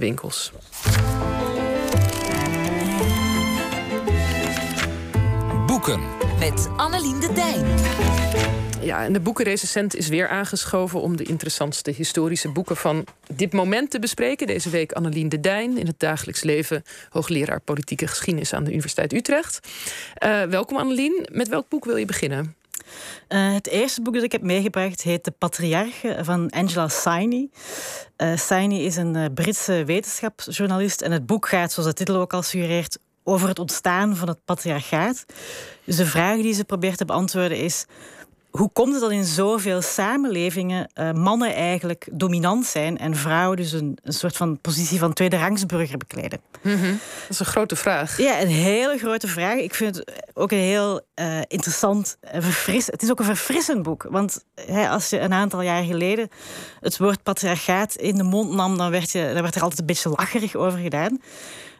de winkels. Boeken. Met Annelien de Dijn. Ja, en de boekenrecensent is weer aangeschoven om de interessantste historische boeken van dit moment te bespreken. Deze week Annelien de Dijn in het dagelijks leven, hoogleraar politieke geschiedenis aan de Universiteit Utrecht. Uh, welkom Annelien. Met welk boek wil je beginnen? Uh, het eerste boek dat ik heb meegebracht heet De Patriarchen van Angela Saini. Uh, Saini is een Britse wetenschapsjournalist en het boek gaat, zoals de titel ook al suggereert, over het ontstaan van het patriarchaat. Dus de vraag die ze probeert te beantwoorden is hoe komt het dat in zoveel samenlevingen uh, mannen eigenlijk dominant zijn en vrouwen dus een, een soort van positie van tweede rangsburger bekleden? Mm -hmm. Dat is een grote vraag. Ja, een hele grote vraag. Ik vind het ook een heel uh, interessant, verfris. Het is ook een verfrissend boek. Want hè, als je een aantal jaar geleden het woord patriarchaat in de mond nam, dan werd, je, dan werd er altijd een beetje lacherig over gedaan.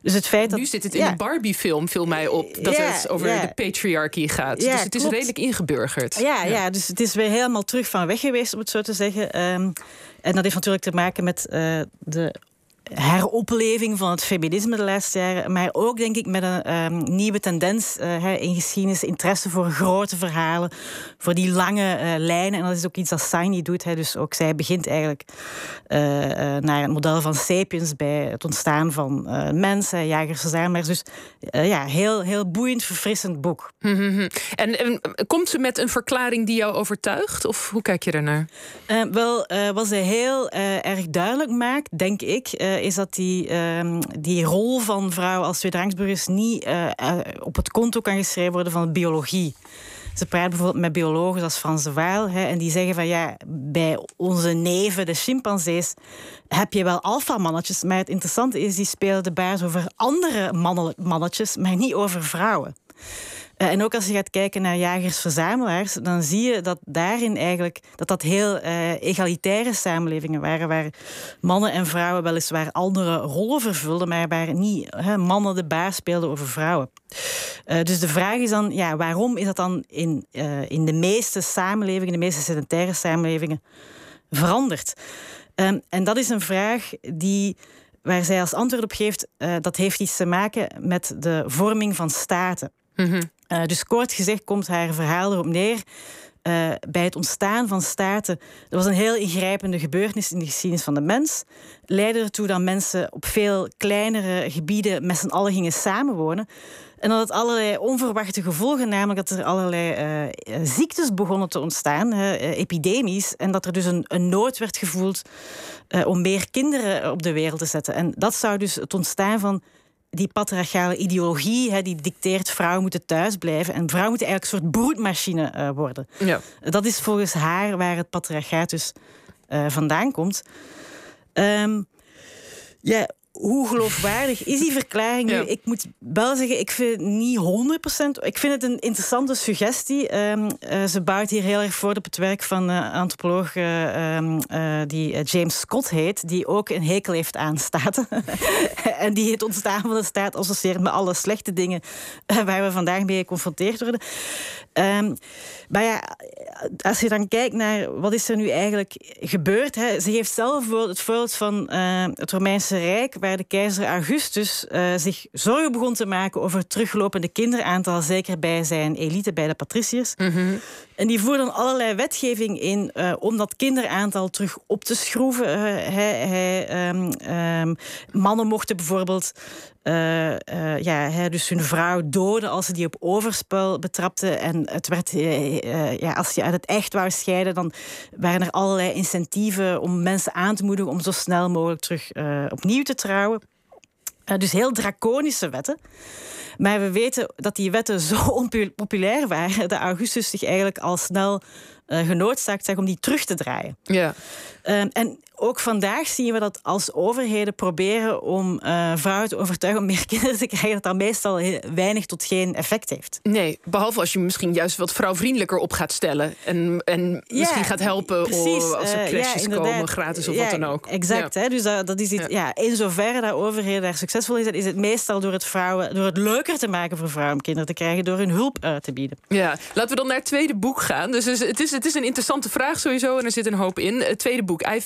Dus het feit dat, nu zit het in ja. een Barbie-film, viel mij op, dat het over de patriarchy gaat. dus het is redelijk ingeburgerd. Ja, ja. dus het is weer helemaal terug van weg geweest, om het zo te zeggen. Um, en dat heeft natuurlijk te maken met uh, de heropleving van het feminisme de laatste jaren. Maar ook, denk ik, met een um, nieuwe tendens uh, in geschiedenis. Interesse voor grote verhalen. Voor die lange uh, lijnen. En dat is ook iets dat Saini doet. Hè. Dus ook zij begint eigenlijk uh, naar het model van Sapiens. Bij het ontstaan van mensen, jagers, verzamelaars. Dus ja, heel, heel boeiend, verfrissend boek. en, en, komt ze met een verklaring die jou overtuigt? Of hoe kijk je daarnaar? wel, wat ze heel erg duidelijk maakt, denk ik is dat die, um, die rol van vrouwen als tweederangsburgers niet uh, uh, op het konto kan geschreven worden van biologie. Ze praten bijvoorbeeld met biologen als Frans de Waal. Hè, en die zeggen van ja, bij onze neven, de chimpansees, heb je wel alfamannetjes. Maar het interessante is, die spelen de baas over andere mannetjes, maar niet over vrouwen. Uh, en ook als je gaat kijken naar jagers-verzamelaars, dan zie je dat daarin eigenlijk dat dat heel uh, egalitaire samenlevingen waren, waar mannen en vrouwen weliswaar andere rollen vervulden, maar waar niet mannen de baas speelden over vrouwen. Uh, dus de vraag is dan, ja, waarom is dat dan in, in de meeste samenlevingen, de meeste sedentaire samenlevingen, veranderd? Um, en dat is een vraag die waar zij als antwoord op geeft, dat heeft iets te maken met de vorming van staten. Mm. Uh, dus kort gezegd komt haar verhaal erop neer. Uh, bij het ontstaan van staten. Er was een heel ingrijpende gebeurtenis in de geschiedenis van de mens. Leidde ertoe dat mensen op veel kleinere gebieden met z'n allen gingen samenwonen. En dat het allerlei onverwachte gevolgen, namelijk dat er allerlei uh, ziektes begonnen te ontstaan, epidemies. En dat er dus een, een nood werd gevoeld om meer kinderen op de wereld te zetten. En dat zou dus het ontstaan van die patriarchale ideologie hè, die dicteert vrouwen moeten thuis blijven en vrouwen moeten eigenlijk een soort broedmachine uh, worden. Ja. Dat is volgens haar waar het patriarchaat dus uh, vandaan komt. Um, ja, hoe geloofwaardig is die verklaring nu? Ik moet wel zeggen, ik vind het niet 100%. Ik vind het een interessante suggestie. Um, uh, ze bouwt hier heel erg voort op het werk van een uh, antropoloog uh, um, die James Scott heet, die ook een hekel heeft aan staten. en die het ontstaan van de staat associeert met alle slechte dingen waar we vandaag mee geconfronteerd worden. Um, maar ja, als je dan kijkt naar wat is er nu eigenlijk gebeurd. Hè, ze geeft zelf het voorbeeld van het Romeinse Rijk, waar de keizer Augustus uh, zich zorgen begon te maken over het teruglopende kinderaantal, zeker bij zijn elite, bij de patriciërs. Mm -hmm. En die voerde dan allerlei wetgeving in uh, om dat kinderaantal terug op te schroeven. Uh, hij, hij, um, um, mannen mochten bijvoorbeeld ja, dus hun vrouw doden als ze die op overspel betrapten. En het werd, ja, als je uit het echt wou scheiden, dan waren er allerlei incentieven om mensen aan te moedigen om zo snel mogelijk terug opnieuw te trouwen. dus heel draconische wetten. Maar we weten dat die wetten zo onpopulair waren dat Augustus zich eigenlijk al snel uh, genoodzaakt zag om die terug te draaien. Ja. Um, en ook vandaag zien we dat als overheden proberen om uh, vrouwen te overtuigen om meer kinderen te krijgen, dat dat meestal weinig tot geen effect heeft. Nee, behalve als je misschien juist wat vrouwvriendelijker op gaat stellen. En, en ja, misschien gaat helpen precies, als er crashes uh, ja, komen, gratis of wat dan ook. Exact. Hè? Dus dat, dat is iets, ja. in zoverre dat overheden daar succesvol in zijn, is het meestal door het, vrouwen, door het leuker te maken voor vrouwen om kinderen te krijgen, door hun hulp uit te bieden. Ja, laten we dan naar het tweede boek gaan. Dus het is, het is een interessante vraag sowieso en er zit een hoop in. Het tweede boek, Ei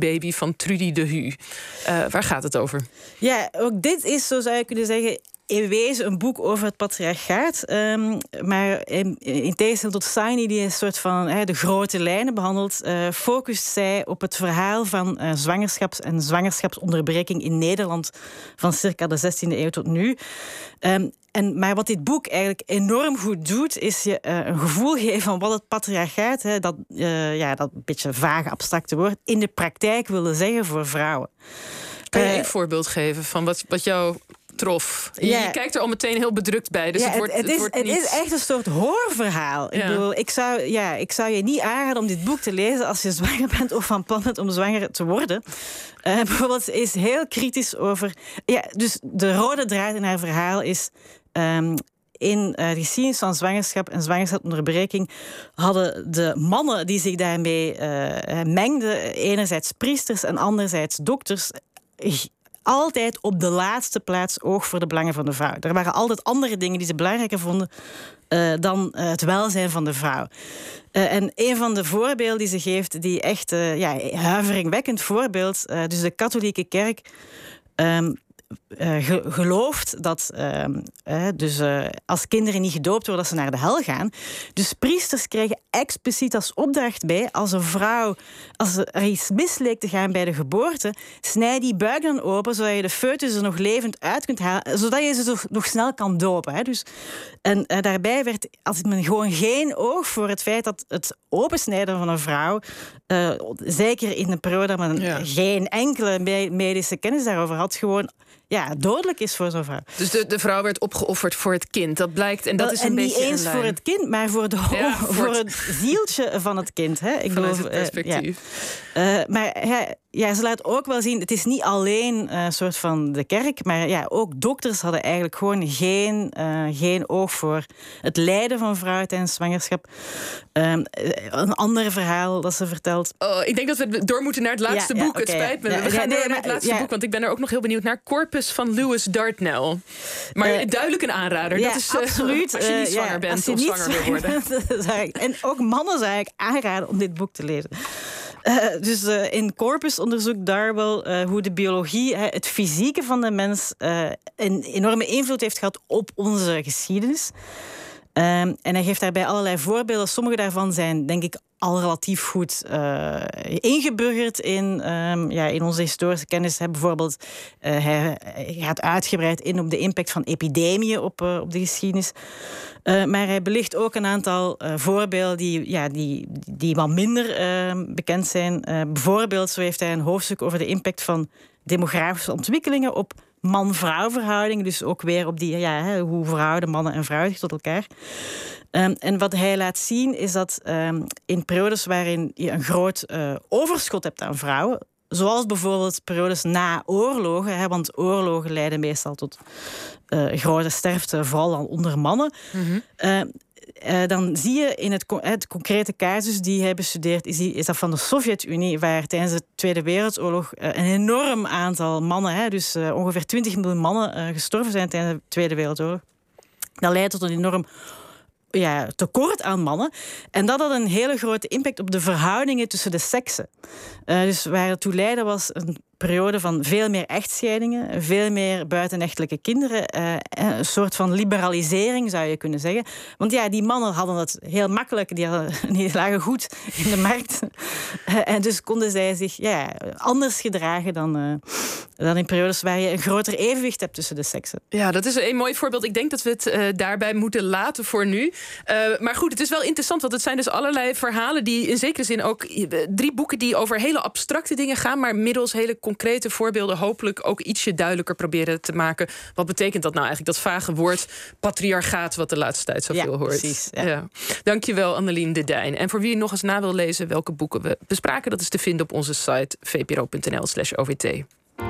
Liefdesbaby van Trudy de Hu. Uh, waar gaat het over? Ja, ook dit is, zo zou je kunnen zeggen, in wezen een boek over het patriarchaat. Um, maar in, in, tegenstelling tot Saini, die een soort van he, de grote lijnen behandelt, uh, focust zij op het verhaal van uh, zwangerschaps- en zwangerschapsonderbreking in Nederland van circa de 16e eeuw tot nu. Um, en, maar wat dit boek eigenlijk enorm goed doet, is je uh, een gevoel geven van wat het patriarchaat, hè, dat, uh, ja, dat beetje vage abstracte woord, in de praktijk willen zeggen voor vrouwen. Kan je een voorbeeld geven van wat, wat jou trof. Je, je, kijkt er al meteen heel bedrukt bij. Dus ja, het, wordt, het, het, is, wordt niet... het is echt een soort hoorverhaal. Ik, bedoel, ik, zou, ja, ik zou je niet aanraden om dit boek te lezen als je zwanger bent of van plan bent om zwanger te worden. Uh, bijvoorbeeld, is heel kritisch over. Ja, dus de rode draad in haar verhaal is. Um, in uh, de geschiedenis van zwangerschap en zwangerschapsonderbreking hadden de mannen die zich daarmee uh, mengden, enerzijds priesters en anderzijds dokters, altijd op de laatste plaats oog voor de belangen van de vrouw. Er waren altijd andere dingen die ze belangrijker vonden uh, dan uh, het welzijn van de vrouw. Uh, en een van de voorbeelden die ze geeft, die echt ja, huiveringwekkend voorbeeld, dus de katholieke kerk. Um, uh, gelooft dat uh, dus, uh, als kinderen niet gedoopt worden, dat ze naar de hel gaan. Dus priesters krijgen expliciet als opdracht bij, als een vrouw, als er iets misleek te gaan bij de geboorte, snij die buik dan open, zodat je de foetus er nog levend uit kunt halen, zodat je ze nog snel kan dopen. Hè. Dus, en daarbij werd, als men gewoon geen oog voor het feit dat het opensnijden van een vrouw, zeker in een periode dat men ja. geen enkele medische kennis daarover had, gewoon ja, dodelijk is voor zo'n vrouw. Dus de, de vrouw werd opgeofferd voor het kind. Dat blijkt. En dat is een en beetje. Niet eens voor het kind, maar voor, de, ja, voor, voor het... het zieltje van het kind. Hè? Ik bedoel, het eh, perspectief. Uh, uh, maar ja, ze laat ook wel zien, het is niet alleen een uh, soort van de kerk, maar ja, ook dokters hadden eigenlijk gewoon geen, uh, geen oog voor het lijden van vrouwen tijdens zwangerschap. Um, een ander verhaal dat ze vertelt. Oh, ik denk dat we door moeten naar het laatste ja, boek. Ja, okay, het spijt me. Ja, we gaan door naar het laatste boek, want ik ben er ook nog heel benieuwd naar. Corpus van Lewis Dartnell. Maar uh, duidelijk een aanrader. dat is absoluut. als je niet zwanger bent of zwanger wil worden. en ook mannen zou ik aanraden om dit boek te lezen. Uh, dus uh, in corpus onderzoekt Darwell uh, hoe de biologie, het fysieke van de mens, een enorme invloed heeft gehad op onze geschiedenis. Um, en hij geeft daarbij allerlei voorbeelden. Sommige daarvan zijn, denk ik, al relatief goed uh, ingeburgerd in, um, ja, in onze historische kennis. Bijvoorbeeld, uh, hij, gaat uitgebreid in op de impact van epidemieën op, uh, op de geschiedenis. maar hij belicht ook een aantal voorbeelden die, ja, die, die wat minder ehm, bekend zijn. bijvoorbeeld, zo heeft hij een hoofdstuk over de impact van demografische ontwikkelingen op man-vrouw verhouding. Dus ook weer op die, ja, hoe verhouden mannen en vrouwen zich tot elkaar. Um, en wat hij laat zien is dat um, in periodes waarin je een groot uh, overschot hebt aan vrouwen, zoals bijvoorbeeld periodes na oorlogen, hè, want oorlogen leiden meestal tot uh, grote sterfte, vooral dan onder mannen. Mm -hmm. uh, uh, dan zie je in het, het, concrete casus die hij bestudeert, is, die, is dat van de Sovjet-Unie, waar tijdens de Tweede Wereldoorlog uh, een enorm aantal mannen, hè, dus ongeveer 20 miljoen mannen, gestorven zijn tijdens de Tweede Wereldoorlog. Dat leidt tot een enorm ja, tekort aan mannen. En dat had een hele grote impact op de verhoudingen tussen de seksen. dus waar het toe leidde was een periode van veel meer echtscheidingen, veel meer buitenechtelijke kinderen. Uh, een soort van liberalisering zou je kunnen zeggen. Want ja, die mannen hadden het heel makkelijk, die, hadden, die lagen goed in de markt. Uh, en dus konden zij zich ja, anders gedragen dan, dan in periodes waar je een groter evenwicht hebt tussen de seksen. Ja, dat is een mooi voorbeeld. Ik denk dat we het daarbij moeten laten voor nu. maar goed, het is wel interessant, want het zijn dus allerlei verhalen die in zekere zin ook drie boeken die over hele abstracte dingen gaan, maar middels hele concrete voorbeelden hopelijk ook ietsje duidelijker proberen te maken. Wat betekent dat nou eigenlijk, dat vage woord patriarchaat, wat de laatste tijd zoveel ja, hoort? Precies, ja. ja. Dankjewel, Annelien de Dijn. En voor wie nog eens na wil lezen welke boeken we bespraken, dat is te vinden op onze site vpro.nl/slash OVT.